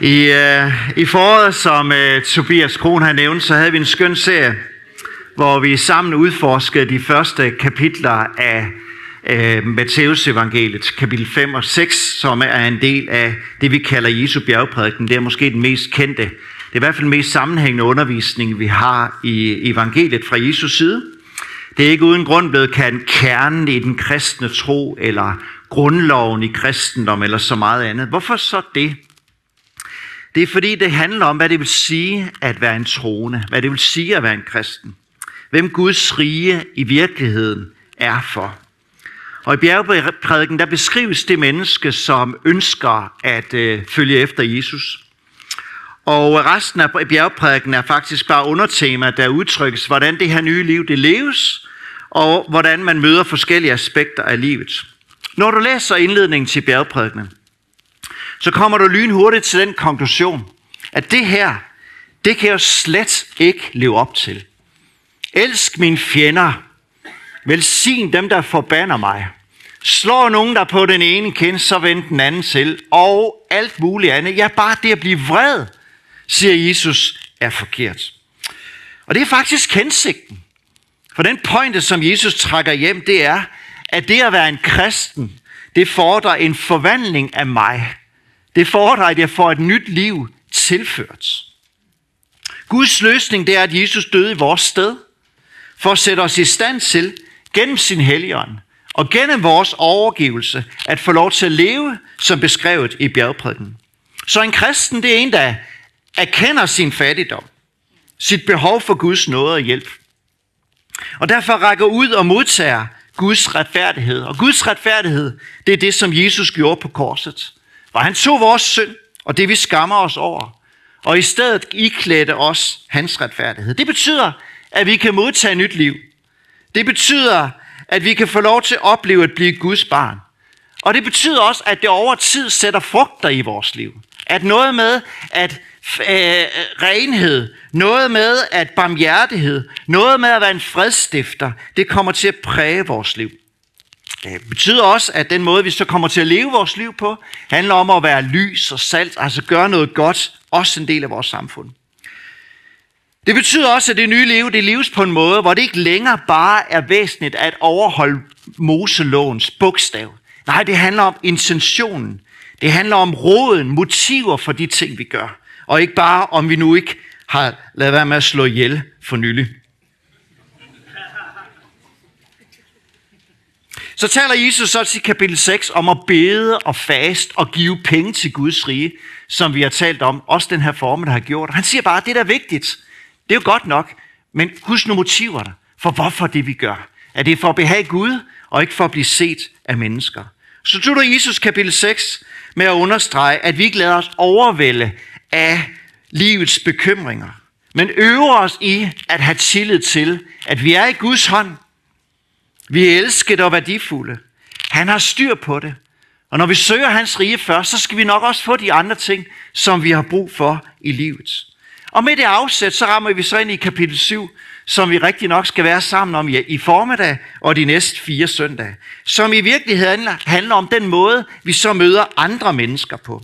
I, øh, I foråret, som øh, Tobias Kron har nævnt, så havde vi en skøn serie, hvor vi sammen udforskede de første kapitler af øh, Matteus evangeliet, kapitel 5 og 6, som er en del af det, vi kalder Jesu bjergprædiken. Det er måske den mest kendte, det er i hvert fald den mest sammenhængende undervisning, vi har i evangeliet fra Jesus side. Det er ikke uden grund blevet kaldt kernen i den kristne tro, eller grundloven i kristendom, eller så meget andet. Hvorfor så det? Det er fordi, det handler om, hvad det vil sige at være en troende. Hvad det vil sige at være en kristen. Hvem Guds rige i virkeligheden er for. Og i bjergprædiken, der beskrives det menneske, som ønsker at øh, følge efter Jesus. Og resten af bjergprædiken er faktisk bare undertema, der udtrykkes, hvordan det her nye liv det leves, og hvordan man møder forskellige aspekter af livet. Når du læser indledningen til bjergprædikenen, så kommer du lynhurtigt til den konklusion, at det her, det kan jeg slet ikke leve op til. Elsk mine fjender. Velsign dem, der forbander mig. Slår nogen der på den ene kind, så vend den anden til. Og alt muligt andet. Ja, bare det at blive vred, siger Jesus, er forkert. Og det er faktisk hensigten. For den pointe, som Jesus trækker hjem, det er, at det at være en kristen, det fordrer en forvandling af mig. Det fordrer, at jeg får et nyt liv tilført. Guds løsning, det er, at Jesus døde i vores sted, for at sætte os i stand til, gennem sin helligånd, og gennem vores overgivelse, at få lov til at leve, som beskrevet i bjergprædiken. Så en kristen, det er en, der erkender sin fattigdom, sit behov for Guds nåde og hjælp. Og derfor rækker ud og modtager Guds retfærdighed. Og Guds retfærdighed, det er det, som Jesus gjorde på korset. Og han tog vores synd, og det vi skammer os over, og i stedet iklædte os hans retfærdighed. Det betyder, at vi kan modtage nyt liv. Det betyder, at vi kan få lov til at opleve at blive Guds barn. Og det betyder også, at det over tid sætter frugter i vores liv. At noget med, at øh, renhed, noget med at barmhjertighed, noget med at være en fredstifter, det kommer til at præge vores liv. Det betyder også, at den måde, vi så kommer til at leve vores liv på, handler om at være lys og salt, altså gøre noget godt, også en del af vores samfund. Det betyder også, at det nye liv, det leves på en måde, hvor det ikke længere bare er væsentligt at overholde Moselovens bogstav. Nej, det handler om intentionen. Det handler om råden, motiver for de ting, vi gør. Og ikke bare, om vi nu ikke har lavet være med at slå ihjel for nylig. Så taler Jesus så i kapitel 6 om at bede og fast og give penge til Guds rige, som vi har talt om, også den her form, der har gjort. Han siger bare, at det der er vigtigt. Det er jo godt nok, men husk nu motiverne for hvorfor det vi gør. Er det for at behage Gud, og ikke for at blive set af mennesker. Så slutter Jesus kapitel 6 med at understrege, at vi ikke lader os overvælde af livets bekymringer, men øver os i at have tillid til, at vi er i Guds hånd, vi er elskede og værdifulde. Han har styr på det. Og når vi søger hans rige først, så skal vi nok også få de andre ting, som vi har brug for i livet. Og med det afsæt, så rammer vi så ind i kapitel 7, som vi rigtig nok skal være sammen om i formiddag og de næste fire søndage. Som i virkeligheden handler om den måde, vi så møder andre mennesker på.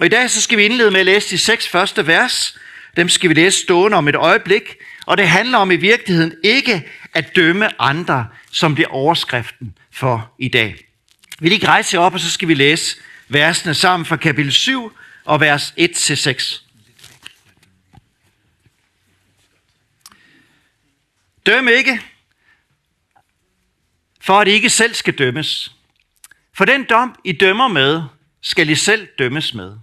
Og i dag så skal vi indlede med at læse de seks første vers. Dem skal vi læse stående om et øjeblik. Og det handler om i virkeligheden ikke at dømme andre, som det er overskriften for i dag. Vi lige rejse op, og så skal vi læse versene sammen fra kapitel 7 og vers 1-6. Døm ikke, for at I ikke selv skal dømmes. For den dom, I dømmer med, skal I selv dømmes med.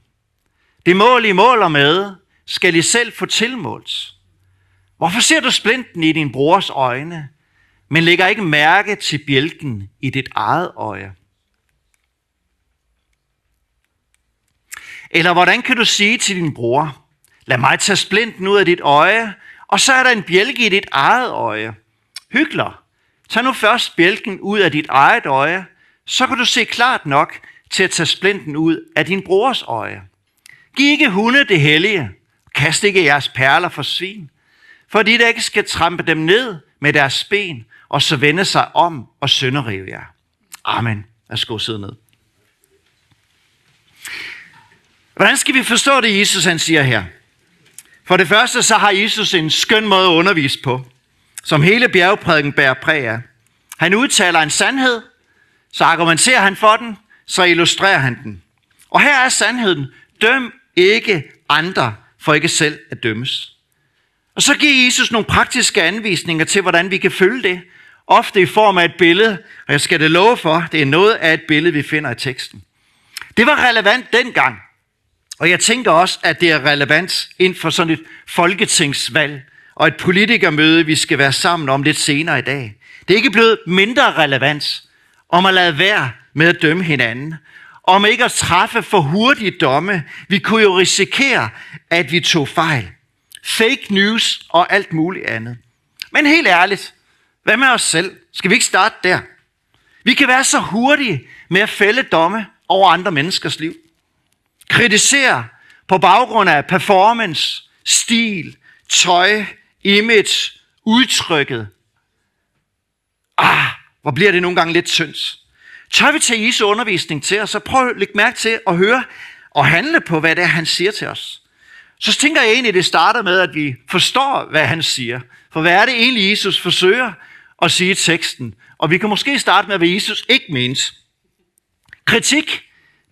Det mål, I måler med, skal I selv få tilmålt. Hvorfor ser du splinten i din brors øjne, men lægger ikke mærke til bjælken i dit eget øje? Eller hvordan kan du sige til din bror, lad mig tage splinten ud af dit øje, og så er der en bjælke i dit eget øje. Hykler, tag nu først bjælken ud af dit eget øje, så kan du se klart nok til at tage splinten ud af din brors øje. Giv ikke hunde det hellige, kast ikke jeres perler for svin, fordi der ikke skal trampe dem ned med deres ben, og så vende sig om og sønderrive jer. Amen. Værsgo sidde ned. Hvordan skal vi forstå det, Jesus han siger her? For det første, så har Jesus en skøn måde at undervise på, som hele bjergprædiken bærer præg af. Han udtaler en sandhed, så argumenterer han for den, så illustrerer han den. Og her er sandheden. Døm ikke andre, for ikke selv at dømmes. Og så giver Jesus nogle praktiske anvisninger til, hvordan vi kan følge det. Ofte i form af et billede, og jeg skal det love for, det er noget af et billede, vi finder i teksten. Det var relevant dengang, og jeg tænker også, at det er relevant inden for sådan et folketingsvalg og et politikermøde, vi skal være sammen om lidt senere i dag. Det er ikke blevet mindre relevant om at lade være med at dømme hinanden, om ikke at træffe for hurtige domme. Vi kunne jo risikere, at vi tog fejl. Fake news og alt muligt andet. Men helt ærligt, hvad med os selv? Skal vi ikke starte der? Vi kan være så hurtige med at fælde domme over andre menneskers liv. Kritisere på baggrund af performance, stil, tøj, image, udtrykket. Ah, hvor bliver det nogle gange lidt tyndt. Tør vi tage Jesu undervisning til os, så prøv at lægge mærke til at høre og handle på, hvad det er, han siger til os. Så tænker jeg egentlig, at det starter med, at vi forstår, hvad han siger. For hvad er det egentlig, Jesus forsøger at sige i teksten? Og vi kan måske starte med, hvad Jesus ikke menes. Kritik,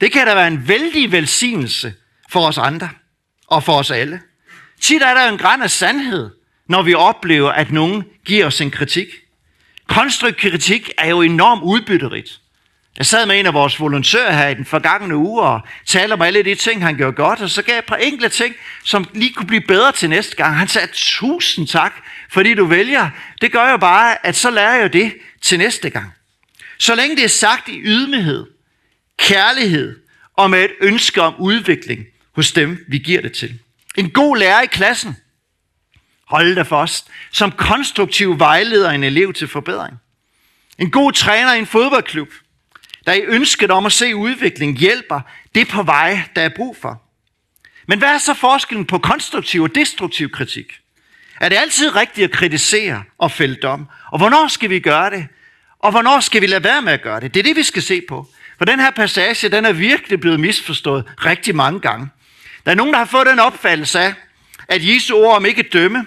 det kan da være en vældig velsignelse for os andre og for os alle. Tit er der en græn af sandhed, når vi oplever, at nogen giver os en kritik. Konstruktiv kritik er jo enormt udbytterigt. Jeg sad med en af vores volontører her i den forgangne uge og talte om alle de ting, han gjorde godt, og så gav jeg et par enkelte ting, som lige kunne blive bedre til næste gang. Han sagde, tusind tak, fordi du vælger. Det gør jo bare, at så lærer jeg det til næste gang. Så længe det er sagt i ydmyghed, kærlighed og med et ønske om udvikling hos dem, vi giver det til. En god lærer i klassen, hold da fast, som konstruktiv vejleder en elev til forbedring. En god træner i en fodboldklub, der i ønsket om at se udvikling hjælper det på vej, der er brug for. Men hvad er så forskellen på konstruktiv og destruktiv kritik? Er det altid rigtigt at kritisere og fælde dom? Og hvornår skal vi gøre det? Og hvornår skal vi lade være med at gøre det? Det er det, vi skal se på. For den her passage, den er virkelig blevet misforstået rigtig mange gange. Der er nogen, der har fået den opfattelse af, at Jesu ord om ikke dømme,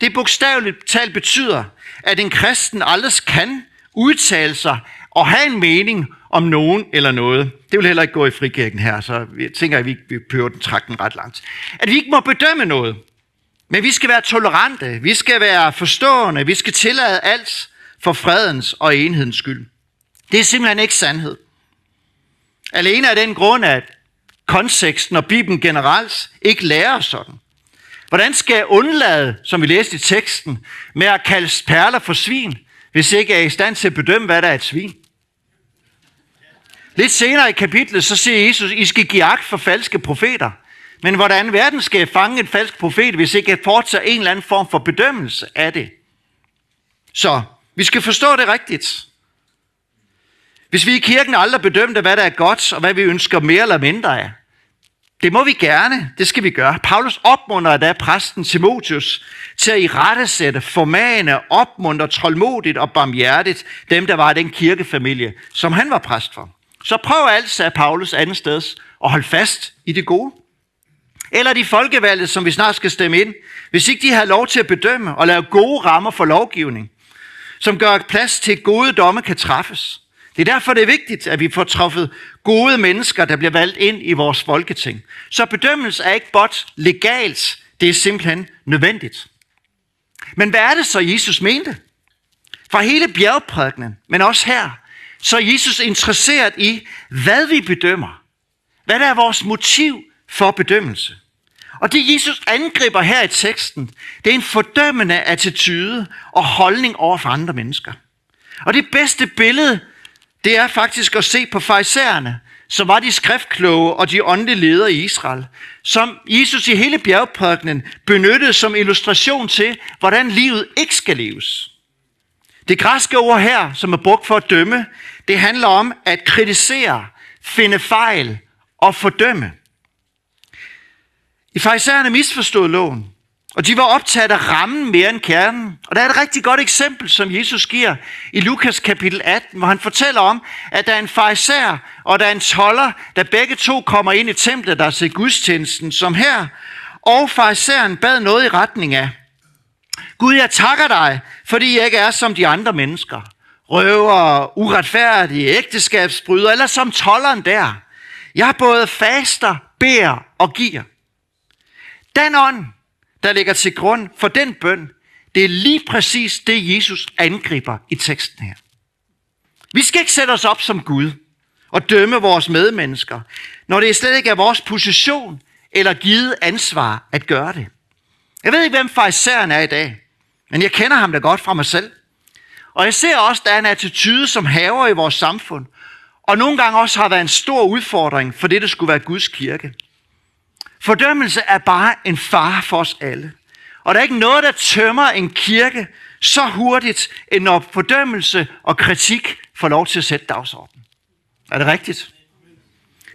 det bogstaveligt talt betyder, at en kristen aldrig kan udtale sig og have en mening om nogen eller noget. Det vil heller ikke gå i frikirken her, så jeg tænker, at vi, vi behøver den trakten ret langt. At vi ikke må bedømme noget, men vi skal være tolerante, vi skal være forstående, vi skal tillade alt for fredens og enhedens skyld. Det er simpelthen ikke sandhed. Alene af den grund, at konteksten og Bibelen generelt ikke lærer sådan. Hvordan skal jeg undlade, som vi læste i teksten, med at kalde perler for svin, hvis jeg ikke er i stand til at bedømme, hvad der er et svin? Lidt senere i kapitlet, så siger Jesus, I skal give agt for falske profeter. Men hvordan verden skal fange en falsk profet, hvis ikke jeg fortsætter en eller anden form for bedømmelse af det? Så vi skal forstå det rigtigt. Hvis vi i kirken aldrig bedømte, hvad der er godt, og hvad vi ønsker mere eller mindre af, det må vi gerne, det skal vi gøre. Paulus opmunder da præsten Timotius til at i rettesætte, formane, opmuntre tålmodigt og barmhjertigt dem, der var i den kirkefamilie, som han var præst for. Så prøv alt, sagde Paulus andet sted, og hold fast i det gode. Eller de folkevalgte, som vi snart skal stemme ind, hvis ikke de har lov til at bedømme og lave gode rammer for lovgivning, som gør plads til, at gode domme kan træffes. Det er derfor, det er vigtigt, at vi får truffet gode mennesker, der bliver valgt ind i vores folketing. Så bedømmelse er ikke blot legalt, det er simpelthen nødvendigt. Men hvad er det så, Jesus mente? Fra hele bjergprædikkenen, men også her, så er Jesus interesseret i, hvad vi bedømmer. Hvad der er vores motiv for bedømmelse. Og det Jesus angriber her i teksten, det er en fordømmende attitude og holdning over for andre mennesker. Og det bedste billede, det er faktisk at se på farisæerne, som var de skriftkloge og de åndelige ledere i Israel, som Jesus i hele bjergprædikenen benyttede som illustration til, hvordan livet ikke skal leves. Det græske ord her, som er brugt for at dømme, det handler om at kritisere, finde fejl og fordømme. I farisæerne misforstod loven, Og de var optaget af rammen mere end kernen. Og der er et rigtig godt eksempel, som Jesus giver i Lukas kapitel 18, hvor han fortæller om, at der er en farisæer og der er en toller, der begge to kommer ind i templet, der er til gudstjenesten, som her. Og farisæeren bad noget i retning af, Gud, jeg takker dig, fordi jeg ikke er som de andre mennesker. Røver, uretfærdige, ægteskabsbryder, eller som tolleren der. Jeg både faster, beder og giver. Den ånd, der ligger til grund for den bøn, det er lige præcis det, Jesus angriber i teksten her. Vi skal ikke sætte os op som Gud og dømme vores medmennesker, når det slet ikke er vores position eller givet ansvar at gøre det. Jeg ved ikke, hvem fejseren er i dag, men jeg kender ham da godt fra mig selv. Og jeg ser også, at der er en attitude, som haver i vores samfund, og nogle gange også har været en stor udfordring for det, der skulle være Guds kirke. Fordømmelse er bare en fare for os alle. Og der er ikke noget, der tømmer en kirke så hurtigt, end når fordømmelse og kritik får lov til at sætte dagsordenen. Er det rigtigt?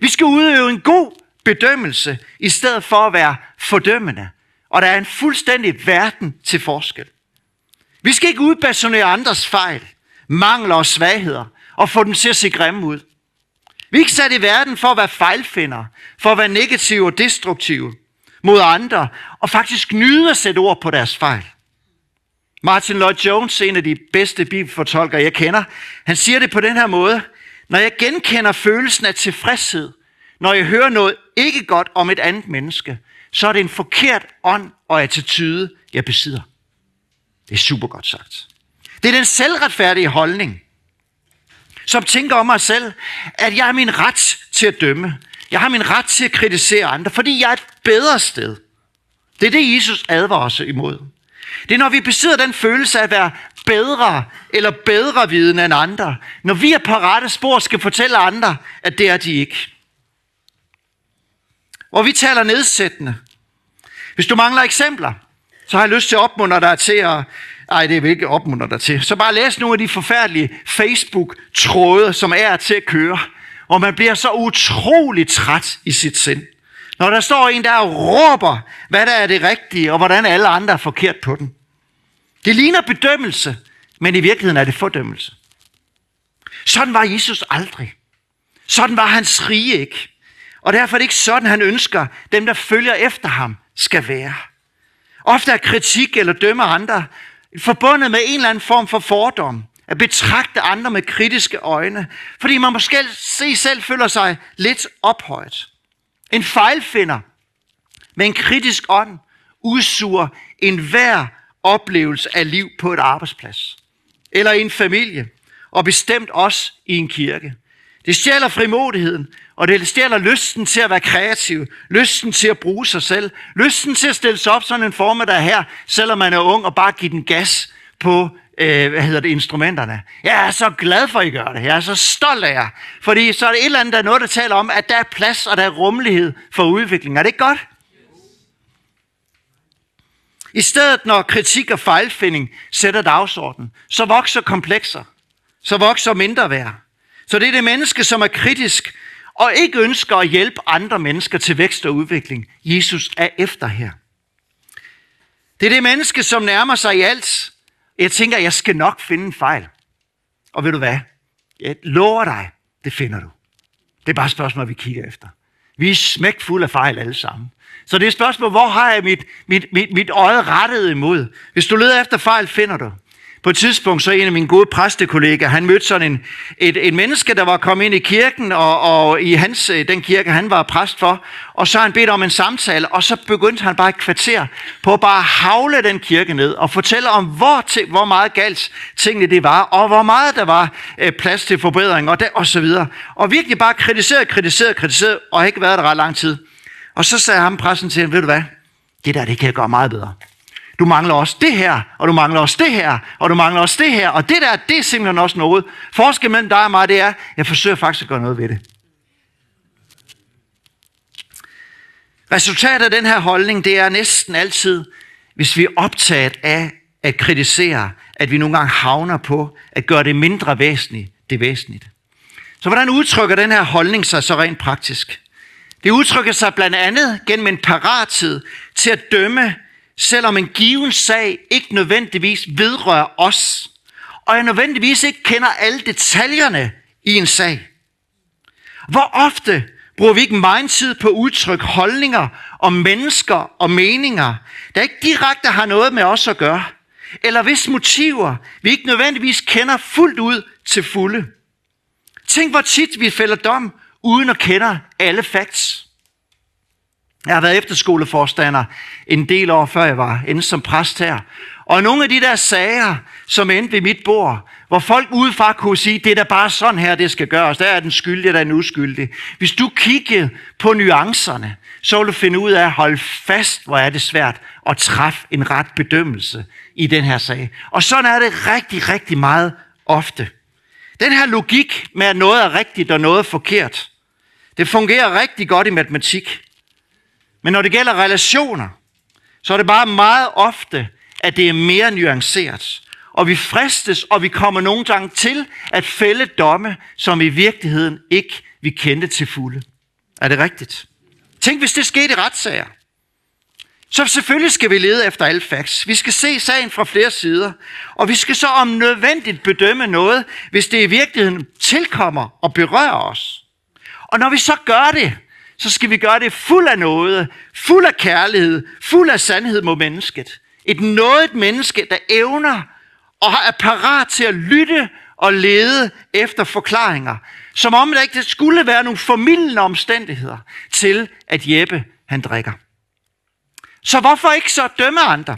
Vi skal udøve en god bedømmelse, i stedet for at være fordømmende. Og der er en fuldstændig verden til forskel. Vi skal ikke udpersonere andres fejl, mangler og svagheder, og få dem til at se grimme ud. Vi er ikke sat i verden for at være fejlfinder, for at være negative og destruktive mod andre, og faktisk nyde at sætte ord på deres fejl. Martin Lloyd Jones, en af de bedste bibelfortolkere, jeg kender, han siger det på den her måde. Når jeg genkender følelsen af tilfredshed, når jeg hører noget ikke godt om et andet menneske, så er det en forkert ånd og attitude, jeg besidder. Det er super godt sagt. Det er den selvretfærdige holdning, som tænker om mig selv, at jeg har min ret til at dømme. Jeg har min ret til at kritisere andre, fordi jeg er et bedre sted. Det er det, Jesus advarer os imod. Det er, når vi besidder den følelse af at være bedre eller bedre viden end andre. Når vi er på rette spor, skal fortælle andre, at det er de ikke. Hvor vi taler nedsættende. Hvis du mangler eksempler, så har jeg lyst til at opmuntre dig til at ej, det vil ikke opmuntre dig til. Så bare læs nogle af de forfærdelige Facebook-tråde, som er til at køre. Og man bliver så utrolig træt i sit sind. Når der står en, der råber, hvad der er det rigtige, og hvordan alle andre er forkert på den. Det ligner bedømmelse, men i virkeligheden er det fordømmelse. Sådan var Jesus aldrig. Sådan var hans rige ikke. Og derfor er det ikke sådan, han ønsker, dem der følger efter ham, skal være. Ofte er kritik eller dømme andre forbundet med en eller anden form for fordom. At betragte andre med kritiske øjne. Fordi man måske se selv føler sig lidt ophøjet. En fejlfinder med en kritisk ånd udsuger enhver oplevelse af liv på et arbejdsplads. Eller i en familie. Og bestemt også i en kirke. Det stjæler frimodigheden, og det stjæler lysten til at være kreativ, lysten til at bruge sig selv, lysten til at stille sig op sådan en form, der er her, selvom man er ung, og bare give den gas på øh, hvad hedder det, instrumenterne. Jeg er så glad for, at I gør det. Jeg er så stolt af jer. Fordi så er det et eller andet, der er noget, der taler om, at der er plads og der er rummelighed for udvikling. Er det ikke godt? I stedet, når kritik og fejlfinding sætter dagsordenen, så vokser komplekser. Så vokser mindre værd. Så det er det menneske, som er kritisk og ikke ønsker at hjælpe andre mennesker til vækst og udvikling. Jesus er efter her. Det er det menneske, som nærmer sig i alt. Jeg tænker, jeg skal nok finde en fejl. Og ved du hvad? Jeg lover dig, det finder du. Det er bare et spørgsmål, vi kigger efter. Vi er smækt fuld af fejl alle sammen. Så det er et spørgsmål, hvor har jeg mit, mit, mit, mit øje rettet imod? Hvis du leder efter fejl, finder du. På et tidspunkt så en af mine gode præstekollegaer, han mødte sådan en, et, et menneske, der var kommet ind i kirken, og, og i hans, øh, den kirke, han var præst for, og så han bedt om en samtale, og så begyndte han bare et kvarter på at bare havle den kirke ned, og fortælle om, hvor, til, hvor meget galt tingene det var, og hvor meget der var øh, plads til forbedring, og, der, og så videre. Og virkelig bare kritiseret, kritiseret, kritiseret, og ikke været der ret lang tid. Og så sagde ham præsten til ham, ved du hvad, det der, det kan jeg gøre meget bedre. Du mangler også det her, og du mangler også det her, og du mangler også det her, og det der, det er simpelthen også noget. Forskel mellem dig og mig, det er, jeg forsøger faktisk at gøre noget ved det. Resultatet af den her holdning, det er næsten altid, hvis vi er optaget af at kritisere, at vi nogle gange havner på at gøre det mindre væsentligt, det væsentligt. Så hvordan udtrykker den her holdning sig så rent praktisk? Det udtrykker sig blandt andet gennem en parathed til at dømme selvom en given sag ikke nødvendigvis vedrører os, og jeg nødvendigvis ikke kender alle detaljerne i en sag. Hvor ofte bruger vi ikke meget tid på at udtrykke holdninger om mennesker og meninger, der ikke direkte har noget med os at gøre, eller hvis motiver vi ikke nødvendigvis kender fuldt ud til fulde. Tænk, hvor tit vi fælder dom, uden at kende alle facts. Jeg har været efterskoleforstander en del år før jeg var inde som præst her. Og nogle af de der sager, som endte ved mit bord, hvor folk udefra kunne sige, det er da bare sådan her, det skal gøres. Der er den skyldige, der er den uskyldige. Hvis du kiggede på nuancerne, så vil du finde ud af at holde fast, hvor er det svært at træffe en ret bedømmelse i den her sag. Og sådan er det rigtig, rigtig meget ofte. Den her logik med, at noget er rigtigt og noget er forkert, det fungerer rigtig godt i matematik. Men når det gælder relationer, så er det bare meget ofte, at det er mere nuanceret. Og vi fristes, og vi kommer nogle gange til at fælde domme, som i virkeligheden ikke vi kendte til fulde. Er det rigtigt? Tænk, hvis det skete i retssager. Så selvfølgelig skal vi lede efter alle facts. Vi skal se sagen fra flere sider. Og vi skal så om nødvendigt bedømme noget, hvis det i virkeligheden tilkommer og berører os. Og når vi så gør det, så skal vi gøre det fuld af noget, fuld af kærlighed, fuld af sandhed mod mennesket. Et noget menneske, der evner og er parat til at lytte og lede efter forklaringer. Som om der ikke skulle være nogle formidlende omstændigheder til, at Jeppe han drikker. Så hvorfor ikke så dømme andre?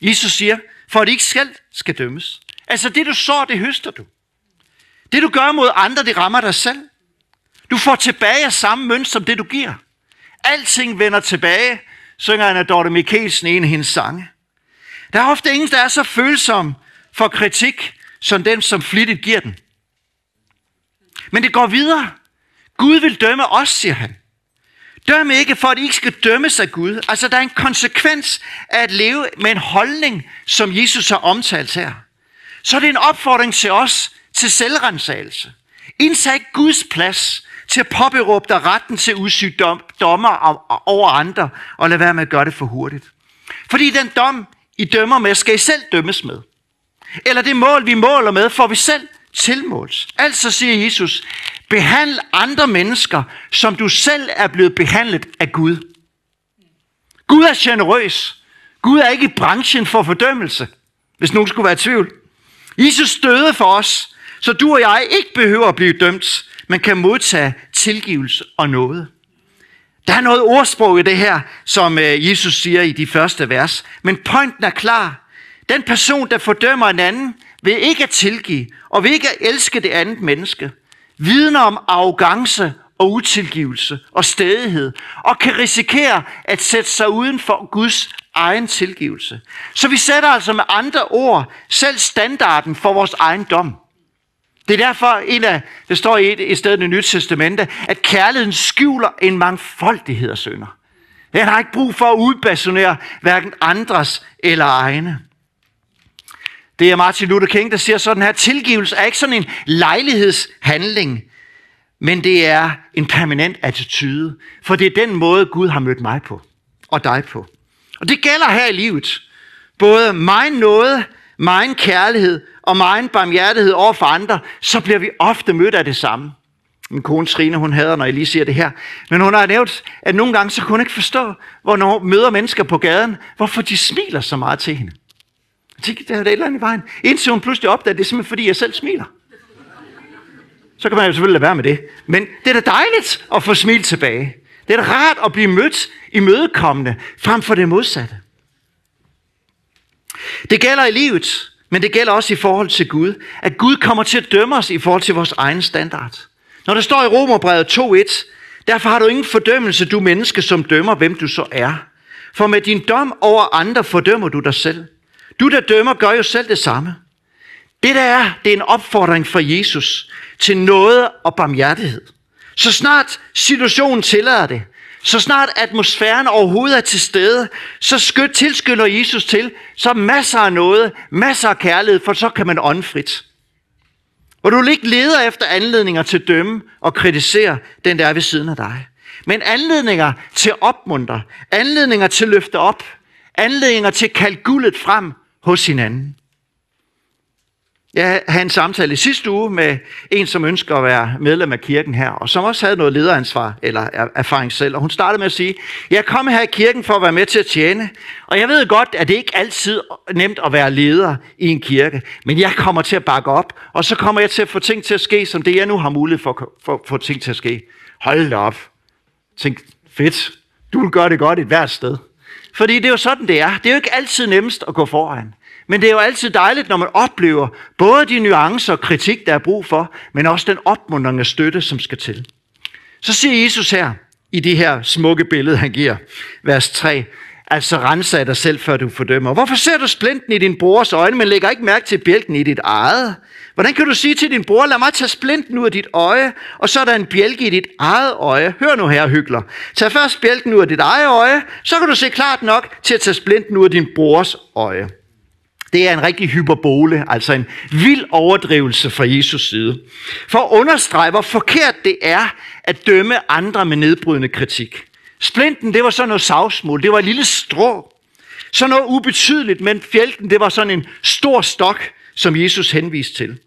Jesus siger, for at de ikke selv skal dømmes. Altså det du sår, det høster du. Det du gør mod andre, det rammer dig selv. Du får tilbage af samme mønster som det du giver. Alting vender tilbage, synger Anna Dorte Mikkelsen en af hendes sange. Der er ofte ingen, der er så følsom for kritik, som den, som flittigt giver den. Men det går videre. Gud vil dømme os, siger han. Døm ikke, for at I ikke skal dømmes af Gud. Altså, der er en konsekvens af at leve med en holdning, som Jesus har omtalt her. Så det er en opfordring til os til selvrensagelse. Indsag Guds plads til at påberåbe dig retten til at dom, dommer over andre, og lade være med at gøre det for hurtigt. Fordi den dom, I dømmer med, skal I selv dømmes med. Eller det mål, vi måler med, får vi selv tilmåls. Altså siger Jesus, behandl andre mennesker, som du selv er blevet behandlet af Gud. Gud er generøs. Gud er ikke i branchen for fordømmelse, hvis nogen skulle være i tvivl. Jesus døde for os, så du og jeg ikke behøver at blive dømt, men kan modtage tilgivelse og noget. Der er noget ordsprog i det her, som øh, Jesus siger i de første vers. Men pointen er klar. Den person, der fordømmer en anden, vil ikke at tilgive, og vil ikke at elske det andet menneske. Vidner om arrogance og utilgivelse og stedighed, og kan risikere at sætte sig uden for Guds egen tilgivelse. Så vi sætter altså med andre ord selv standarden for vores egen dom. Det er derfor, en af, det står i et, et sted i det nye testamente, at kærligheden skjuler en mangfoldighed af synder. Den har ikke brug for at udbasonere hverken andres eller egne. Det er Martin Luther King, der siger sådan her, tilgivelse er ikke sådan en lejlighedshandling, men det er en permanent attitude. For det er den måde, Gud har mødt mig på, og dig på. Og det gælder her i livet. Både mig noget, mig kærlighed og mig barmhjertighed over for andre, så bliver vi ofte mødt af det samme. Min kone Trine, hun hader, når jeg lige siger det her. Men hun har nævnt, at nogle gange så kunne hun ikke forstå, hvornår hun møder mennesker på gaden, hvorfor de smiler så meget til hende. Jeg tænkte, der er et eller andet i vejen. Indtil hun pludselig opdager, at det er simpelthen fordi, jeg selv smiler. Så kan man jo selvfølgelig lade være med det. Men det er da dejligt at få smil tilbage. Det er da rart at blive mødt i mødekommende, frem for det modsatte. Det gælder i livet, men det gælder også i forhold til Gud. At Gud kommer til at dømme os i forhold til vores egen standard. Når der står i Romerbrevet 2.1, derfor har du ingen fordømmelse, du menneske, som dømmer, hvem du så er. For med din dom over andre fordømmer du dig selv. Du, der dømmer, gør jo selv det samme. Det der er, det er en opfordring fra Jesus til noget og barmhjertighed. Så snart situationen tillader det, så snart atmosfæren overhovedet er til stede, så skyld, tilskynder Jesus til, så masser af noget, masser af kærlighed, for så kan man åndfrit. Og du ikke leder efter anledninger til at dømme og kritisere den, der er ved siden af dig. Men anledninger til at opmuntre, anledninger til at løfte op, anledninger til at kalde guldet frem hos hinanden. Jeg havde en samtale i sidste uge med en, som ønsker at være medlem af kirken her, og som også havde noget lederansvar eller erfaring selv. Og hun startede med at sige, jeg kom her i kirken for at være med til at tjene, og jeg ved godt, at det ikke altid er nemt at være leder i en kirke, men jeg kommer til at bakke op, og så kommer jeg til at få ting til at ske, som det jeg nu har mulighed for at få ting til at ske. Hold da op. Tænk, fedt, du vil gøre det godt et hvert sted. Fordi det er jo sådan, det er. Det er jo ikke altid nemmest at gå foran. Men det er jo altid dejligt, når man oplever både de nuancer og kritik, der er brug for, men også den opmuntrende støtte, som skal til. Så siger Jesus her, i det her smukke billede, han giver, vers 3, altså rense dig selv, før du fordømmer. Hvorfor ser du splinten i din brors øjne, men lægger ikke mærke til bjælken i dit eget? Hvordan kan du sige til din bror, lad mig tage splinten ud af dit øje, og så er der en bjælke i dit eget øje. Hør nu her, hygler. Tag først bjælken ud af dit eget øje, så kan du se klart nok til at tage splinten ud af din brors øje. Det er en rigtig hyperbole, altså en vild overdrivelse fra Jesus side. For at understrege, hvor forkert det er at dømme andre med nedbrydende kritik. Splinten, det var sådan noget savsmål, det var et lille strå. Sådan noget ubetydeligt, men fjelten, det var sådan en stor stok, som Jesus henviste til.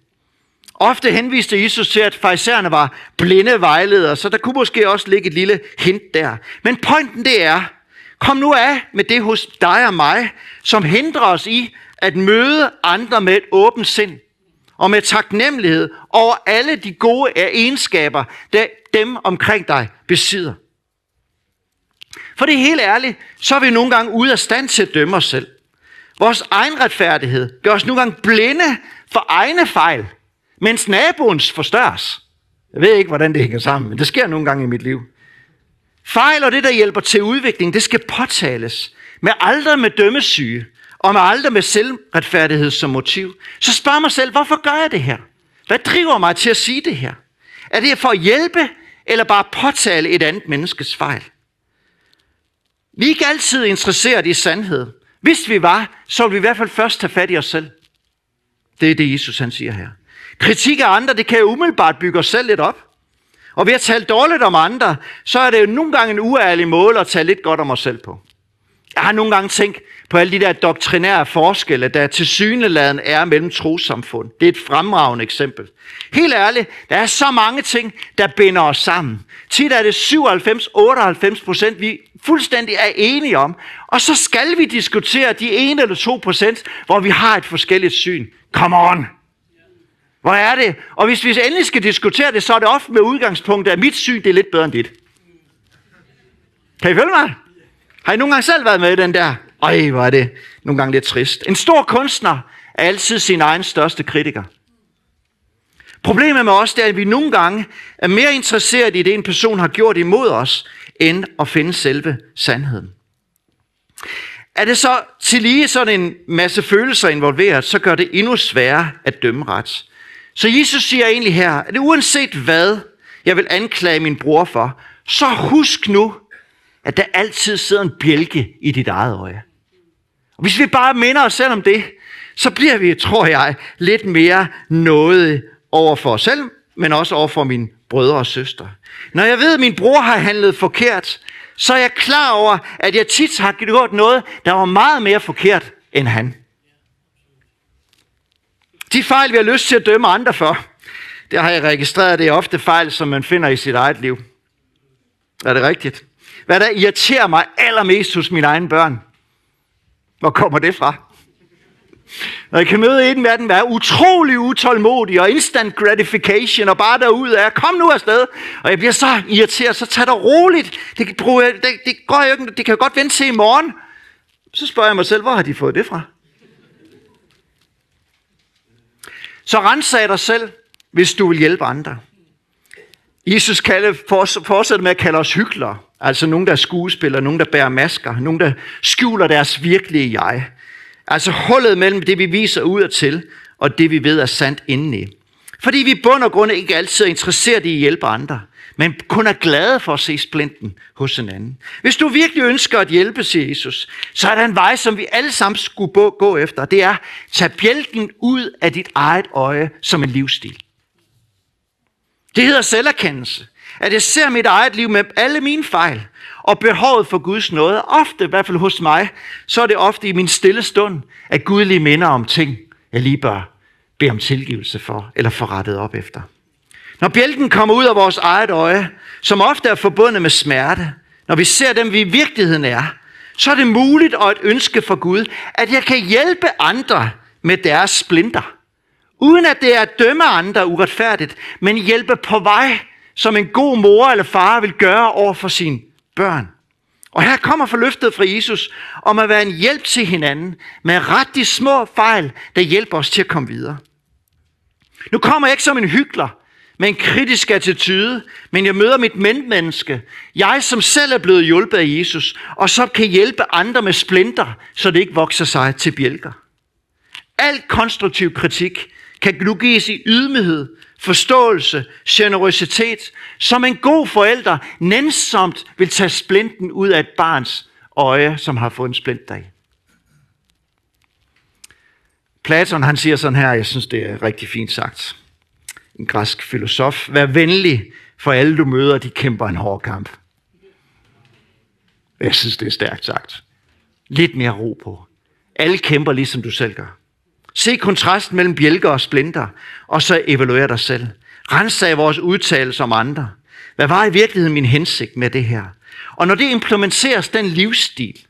Ofte henviste Jesus til, at farisæerne var blinde vejledere, så der kunne måske også ligge et lille hint der. Men pointen det er, kom nu af med det hos dig og mig, som hindrer os i at møde andre med et åbent sind og med taknemmelighed over alle de gode egenskaber, der dem omkring dig besidder. For det er helt ærligt, så er vi nogle gange ude af stand til at dømme os selv. Vores egen retfærdighed gør os nogle gange blinde for egne fejl, mens naboens forstørres. Jeg ved ikke, hvordan det hænger sammen, men det sker nogle gange i mit liv. Fejl og det, der hjælper til udvikling, det skal påtales. Men aldrig med dømmesyge, og med aldrig med selvretfærdighed som motiv, så spørger mig selv, hvorfor gør jeg det her? Hvad driver mig til at sige det her? Er det for at hjælpe, eller bare påtale et andet menneskes fejl? Vi er ikke altid interesseret i sandhed. Hvis vi var, så ville vi i hvert fald først tage fat i os selv. Det er det, Jesus han siger her. Kritik af andre, det kan jo umiddelbart bygge os selv lidt op. Og ved at tale dårligt om andre, så er det jo nogle gange en uærlig måde at tale lidt godt om os selv på. Jeg har nogle gange tænkt på alle de der doktrinære forskelle, der til syneladen er mellem trosamfund. Det er et fremragende eksempel. Helt ærligt, der er så mange ting, der binder os sammen. Tit er det 97-98 procent, vi fuldstændig er enige om. Og så skal vi diskutere de 1 eller 2 procent, hvor vi har et forskelligt syn. Come on! Hvor er det? Og hvis vi endelig skal diskutere det, så er det ofte med udgangspunkt, at mit syn det er lidt bedre end dit. Kan I følge mig? Har I nogle gange selv været med i den der? Ej, hvor er det nogle gange lidt trist. En stor kunstner er altid sin egen største kritiker. Problemet med os det er, at vi nogle gange er mere interesseret i det, en person har gjort imod os, end at finde selve sandheden. Er det så til lige sådan en masse følelser involveret, så gør det endnu sværere at dømme ret. Så Jesus siger egentlig her, at uanset hvad jeg vil anklage min bror for, så husk nu, at der altid sidder en bjælke i dit eget øje. Og hvis vi bare minder os selv om det, så bliver vi, tror jeg, lidt mere noget over for os selv, men også over for mine brødre og søstre. Når jeg ved, at min bror har handlet forkert, så er jeg klar over, at jeg tit har gjort noget, der var meget mere forkert end han. De fejl, vi har lyst til at dømme andre for, det har jeg registreret, det er ofte fejl, som man finder i sit eget liv. Er det rigtigt? Hvad der irriterer mig allermest hos mine egne børn? Hvor kommer det fra? Når jeg kan møde en af dem, er utrolig utålmodig og instant gratification og bare derud af, kom nu afsted. Og jeg bliver så irriteret, så tag det roligt. Det, det, det, det, går jo ikke, det kan jeg godt vente til i morgen. Så spørger jeg mig selv, hvor har de fået det fra? Så rensag dig selv, hvis du vil hjælpe andre. Jesus kalder, fortsætter med at kalde os hyklere. Altså nogen, der er skuespillere, nogen, der bærer masker, nogen, der skjuler deres virkelige jeg. Altså hullet mellem det, vi viser ud til, og det, vi ved er sandt indeni. Fordi vi i bund og grund ikke altid er interesseret i at hjælpe andre, men kun er glade for at se splinten hos hinanden. Hvis du virkelig ønsker at hjælpe, siger Jesus, så er der en vej, som vi alle sammen skulle gå efter. Det er, tag bjælken ud af dit eget øje som en livsstil. Det hedder selverkendelse. At jeg ser mit eget liv med alle mine fejl, og behovet for Guds nåde, ofte, i hvert fald hos mig, så er det ofte i min stille stund, at Gud lige minder om ting, jeg lige bør bede om tilgivelse for, eller få rettet op efter. Når bjælken kommer ud af vores eget øje, som ofte er forbundet med smerte, når vi ser dem, vi i virkeligheden er, så er det muligt og et ønske for Gud, at jeg kan hjælpe andre med deres splinter. Uden at det er at dømme andre uretfærdigt, men hjælpe på vej, som en god mor eller far vil gøre over for sine børn. Og her kommer forløftet fra Jesus om at være en hjælp til hinanden med ret de små fejl, der hjælper os til at komme videre. Nu kommer jeg ikke som en hyggelig med en kritisk attitude, men jeg møder mit medmenneske, jeg som selv er blevet hjulpet af Jesus, og som kan hjælpe andre med splinter, så det ikke vokser sig til bjælker. Al konstruktiv kritik kan nu gives i ydmyghed, forståelse, generøsitet, som en god forælder nænsomt vil tage splinten ud af et barns øje, som har fået en splint deri. Platon han siger sådan her, jeg synes det er rigtig fint sagt. En græsk filosof. Vær venlig, for alle du møder, de kæmper en hård kamp. Jeg synes det er stærkt sagt. Lidt mere ro på. Alle kæmper ligesom du selv gør. Se kontrasten mellem bjælker og splinter, og så evaluer dig selv. Rens af vores udtalelser om andre. Hvad var i virkeligheden min hensigt med det her? Og når det implementeres, den livsstil,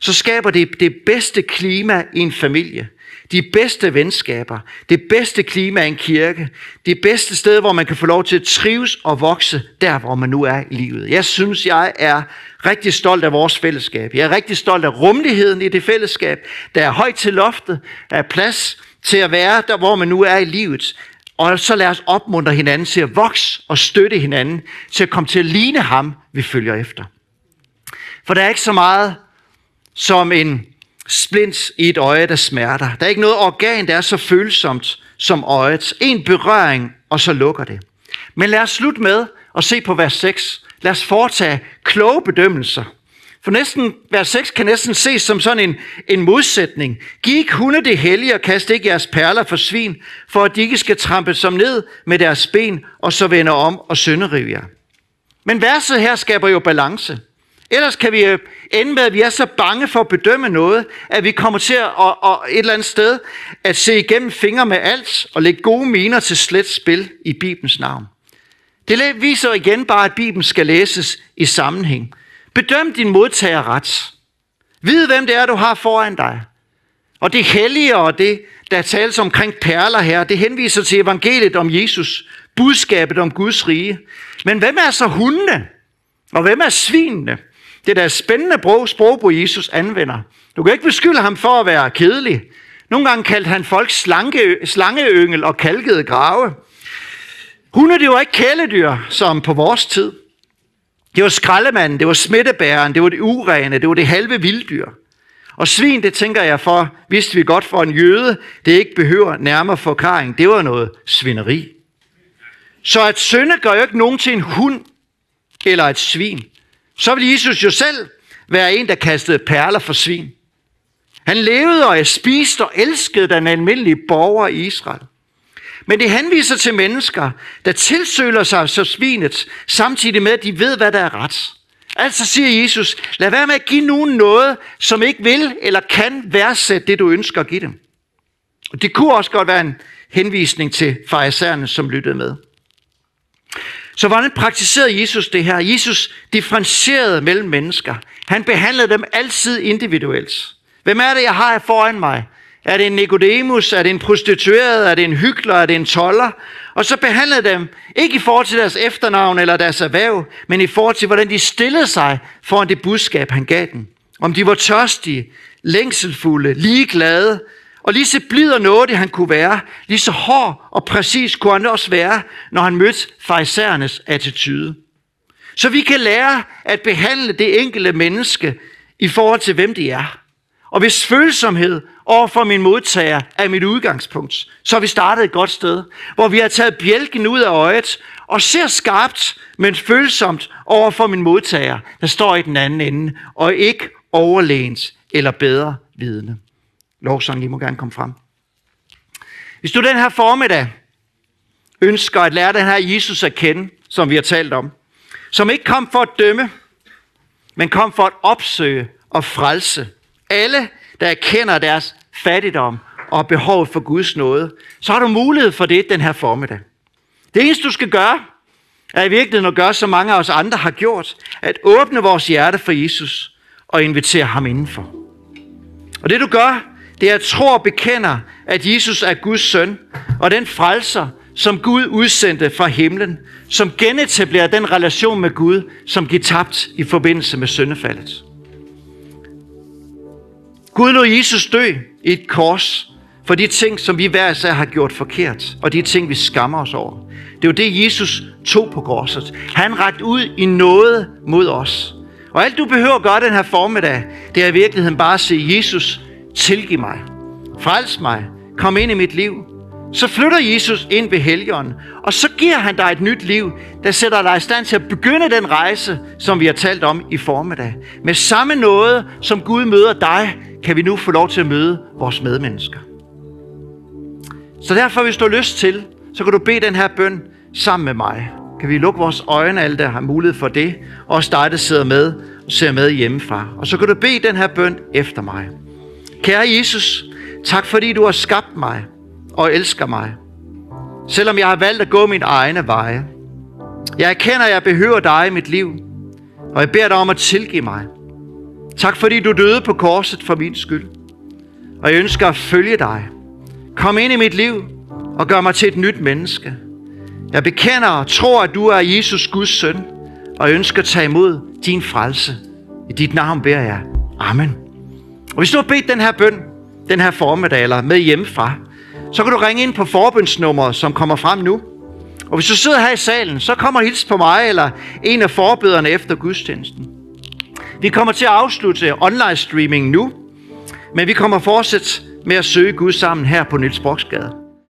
så skaber det det bedste klima i en familie. De bedste venskaber, det bedste klima i en kirke, det bedste sted, hvor man kan få lov til at trives og vokse, der hvor man nu er i livet. Jeg synes, jeg er rigtig stolt af vores fællesskab. Jeg er rigtig stolt af rummeligheden i det fællesskab. Der er højt til loftet, der er plads til at være der, hvor man nu er i livet. Og så lad os opmuntre hinanden til at vokse og støtte hinanden, til at komme til at ligne ham, vi følger efter. For der er ikke så meget som en splint i et øje, der smerter. Der er ikke noget organ, der er så følsomt som øjet. En berøring, og så lukker det. Men lad os slutte med at se på vers 6. Lad os foretage kloge bedømmelser. For næsten, vers 6 kan næsten ses som sådan en, en modsætning. Giv ikke hunde det hellige og kast ikke jeres perler for svin, for at de ikke skal trampe som ned med deres ben, og så vende om og sønderive jer. Men verset her skaber jo balance. Ellers kan vi øh, ende med, at vi er så bange for at bedømme noget, at vi kommer til at, at, at et eller andet sted at se igennem fingre med alt og lægge gode miner til slet spil i Bibelens navn. Det viser igen bare, at Bibelen skal læses i sammenhæng. Bedøm din modtager ret. Vid, hvem det er, du har foran dig. Og det hellige og det, der tales omkring perler her, det henviser til evangeliet om Jesus, budskabet om Guds rige. Men hvem er så hundene? Og hvem er svinene? Det der spændende sprogbrug, Jesus anvender. Du kan ikke beskylde ham for at være kedelig. Nogle gange kaldte han folk slange, slangeøngel og kalkede grave. Hunde, det var ikke kæledyr, som på vores tid. Det var skraldemanden, det var smittebæreren, det var det urene, det var det halve vilddyr. Og svin, det tænker jeg for, vidste vi godt for en jøde, det ikke behøver nærmere forklaring. Det var noget svineri. Så at synde gør jo ikke nogen til en hund eller et svin. Så ville Jesus jo selv være en, der kastede perler for svin. Han levede og spiste og elskede den almindelige borger i Israel. Men det henviser til mennesker, der tilsøler sig som svinet, samtidig med, at de ved, hvad der er ret. Altså siger Jesus, lad være med at give nogen noget, som ikke vil eller kan værdsætte det, du ønsker at give dem. Og det kunne også godt være en henvisning til farisæerne, som lyttede med. Så hvordan praktiserede Jesus det her? Jesus differentierede mellem mennesker. Han behandlede dem altid individuelt. Hvem er det, jeg har foran mig? Er det en Nikodemus? Er det en prostitueret? Er det en hyggelig? Er det en toller? Og så behandlede dem ikke i forhold til deres efternavn eller deres erhverv, men i forhold til, hvordan de stillede sig foran det budskab, han gav dem. Om de var tørstige, længselfulde, ligeglade, og lige så blid og nådig han kunne være, lige så hård og præcis kunne han også være, når han mødte farisæernes attitude. Så vi kan lære at behandle det enkelte menneske i forhold til, hvem de er. Og hvis følsomhed over for min modtager er mit udgangspunkt, så har vi startet et godt sted, hvor vi har taget bjælken ud af øjet og ser skarpt, men følsomt over for min modtager, der står i den anden ende, og ikke overlæns eller bedre vidne. Lovsang, I må gerne komme frem. Hvis du den her formiddag ønsker at lære den her Jesus at kende, som vi har talt om, som ikke kom for at dømme, men kom for at opsøge og frelse alle, der erkender deres fattigdom og behov for Guds nåde. Så har du mulighed for det den her formiddag. Det eneste, du skal gøre, er i virkeligheden at gøre, som mange af os andre har gjort, at åbne vores hjerte for Jesus og invitere ham indenfor. Og det du gør, det er at tro og bekender, at Jesus er Guds søn, og den frelser, som Gud udsendte fra himlen, som genetablerer den relation med Gud, som gik tabt i forbindelse med syndefaldet. Gud lod Jesus dø i et kors for de ting, som vi hver især har gjort forkert, og de ting, vi skammer os over. Det er jo det, Jesus tog på korset. Han rakt ud i noget mod os. Og alt du behøver at gøre den her formiddag, det er i virkeligheden bare at sige, Jesus, tilgiv mig. Frels mig. Kom ind i mit liv. Så flytter Jesus ind ved Helligånden, og så giver han dig et nyt liv, der sætter dig i stand til at begynde den rejse, som vi har talt om i formiddag. Med samme noget, som Gud møder dig, kan vi nu få lov til at møde vores medmennesker. Så derfor, hvis du har lyst til, så kan du bede den her bøn sammen med mig. Kan vi lukke vores øjne, alle der har mulighed for det, og også dig, der sidder med og ser med hjemmefra. Og så kan du bede den her bøn efter mig. Kære Jesus, tak fordi du har skabt mig og elsker mig. Selvom jeg har valgt at gå min egne veje. Jeg erkender, at jeg behøver dig i mit liv, og jeg beder dig om at tilgive mig. Tak fordi du døde på korset for min skyld. Og jeg ønsker at følge dig. Kom ind i mit liv og gør mig til et nyt menneske. Jeg bekender og tror, at du er Jesus Guds søn, og jeg ønsker at tage imod din frelse. I dit navn beder jeg. Amen. Og hvis du har bedt den her bøn, den her formiddag, eller med hjemmefra, så kan du ringe ind på forbundsnummeret, som kommer frem nu. Og hvis du sidder her i salen, så kommer hils på mig, eller en af forbederne efter gudstjenesten. Vi kommer til at afslutte online streaming nu, men vi kommer fortsat med at søge Gud sammen her på Niels Broksgade.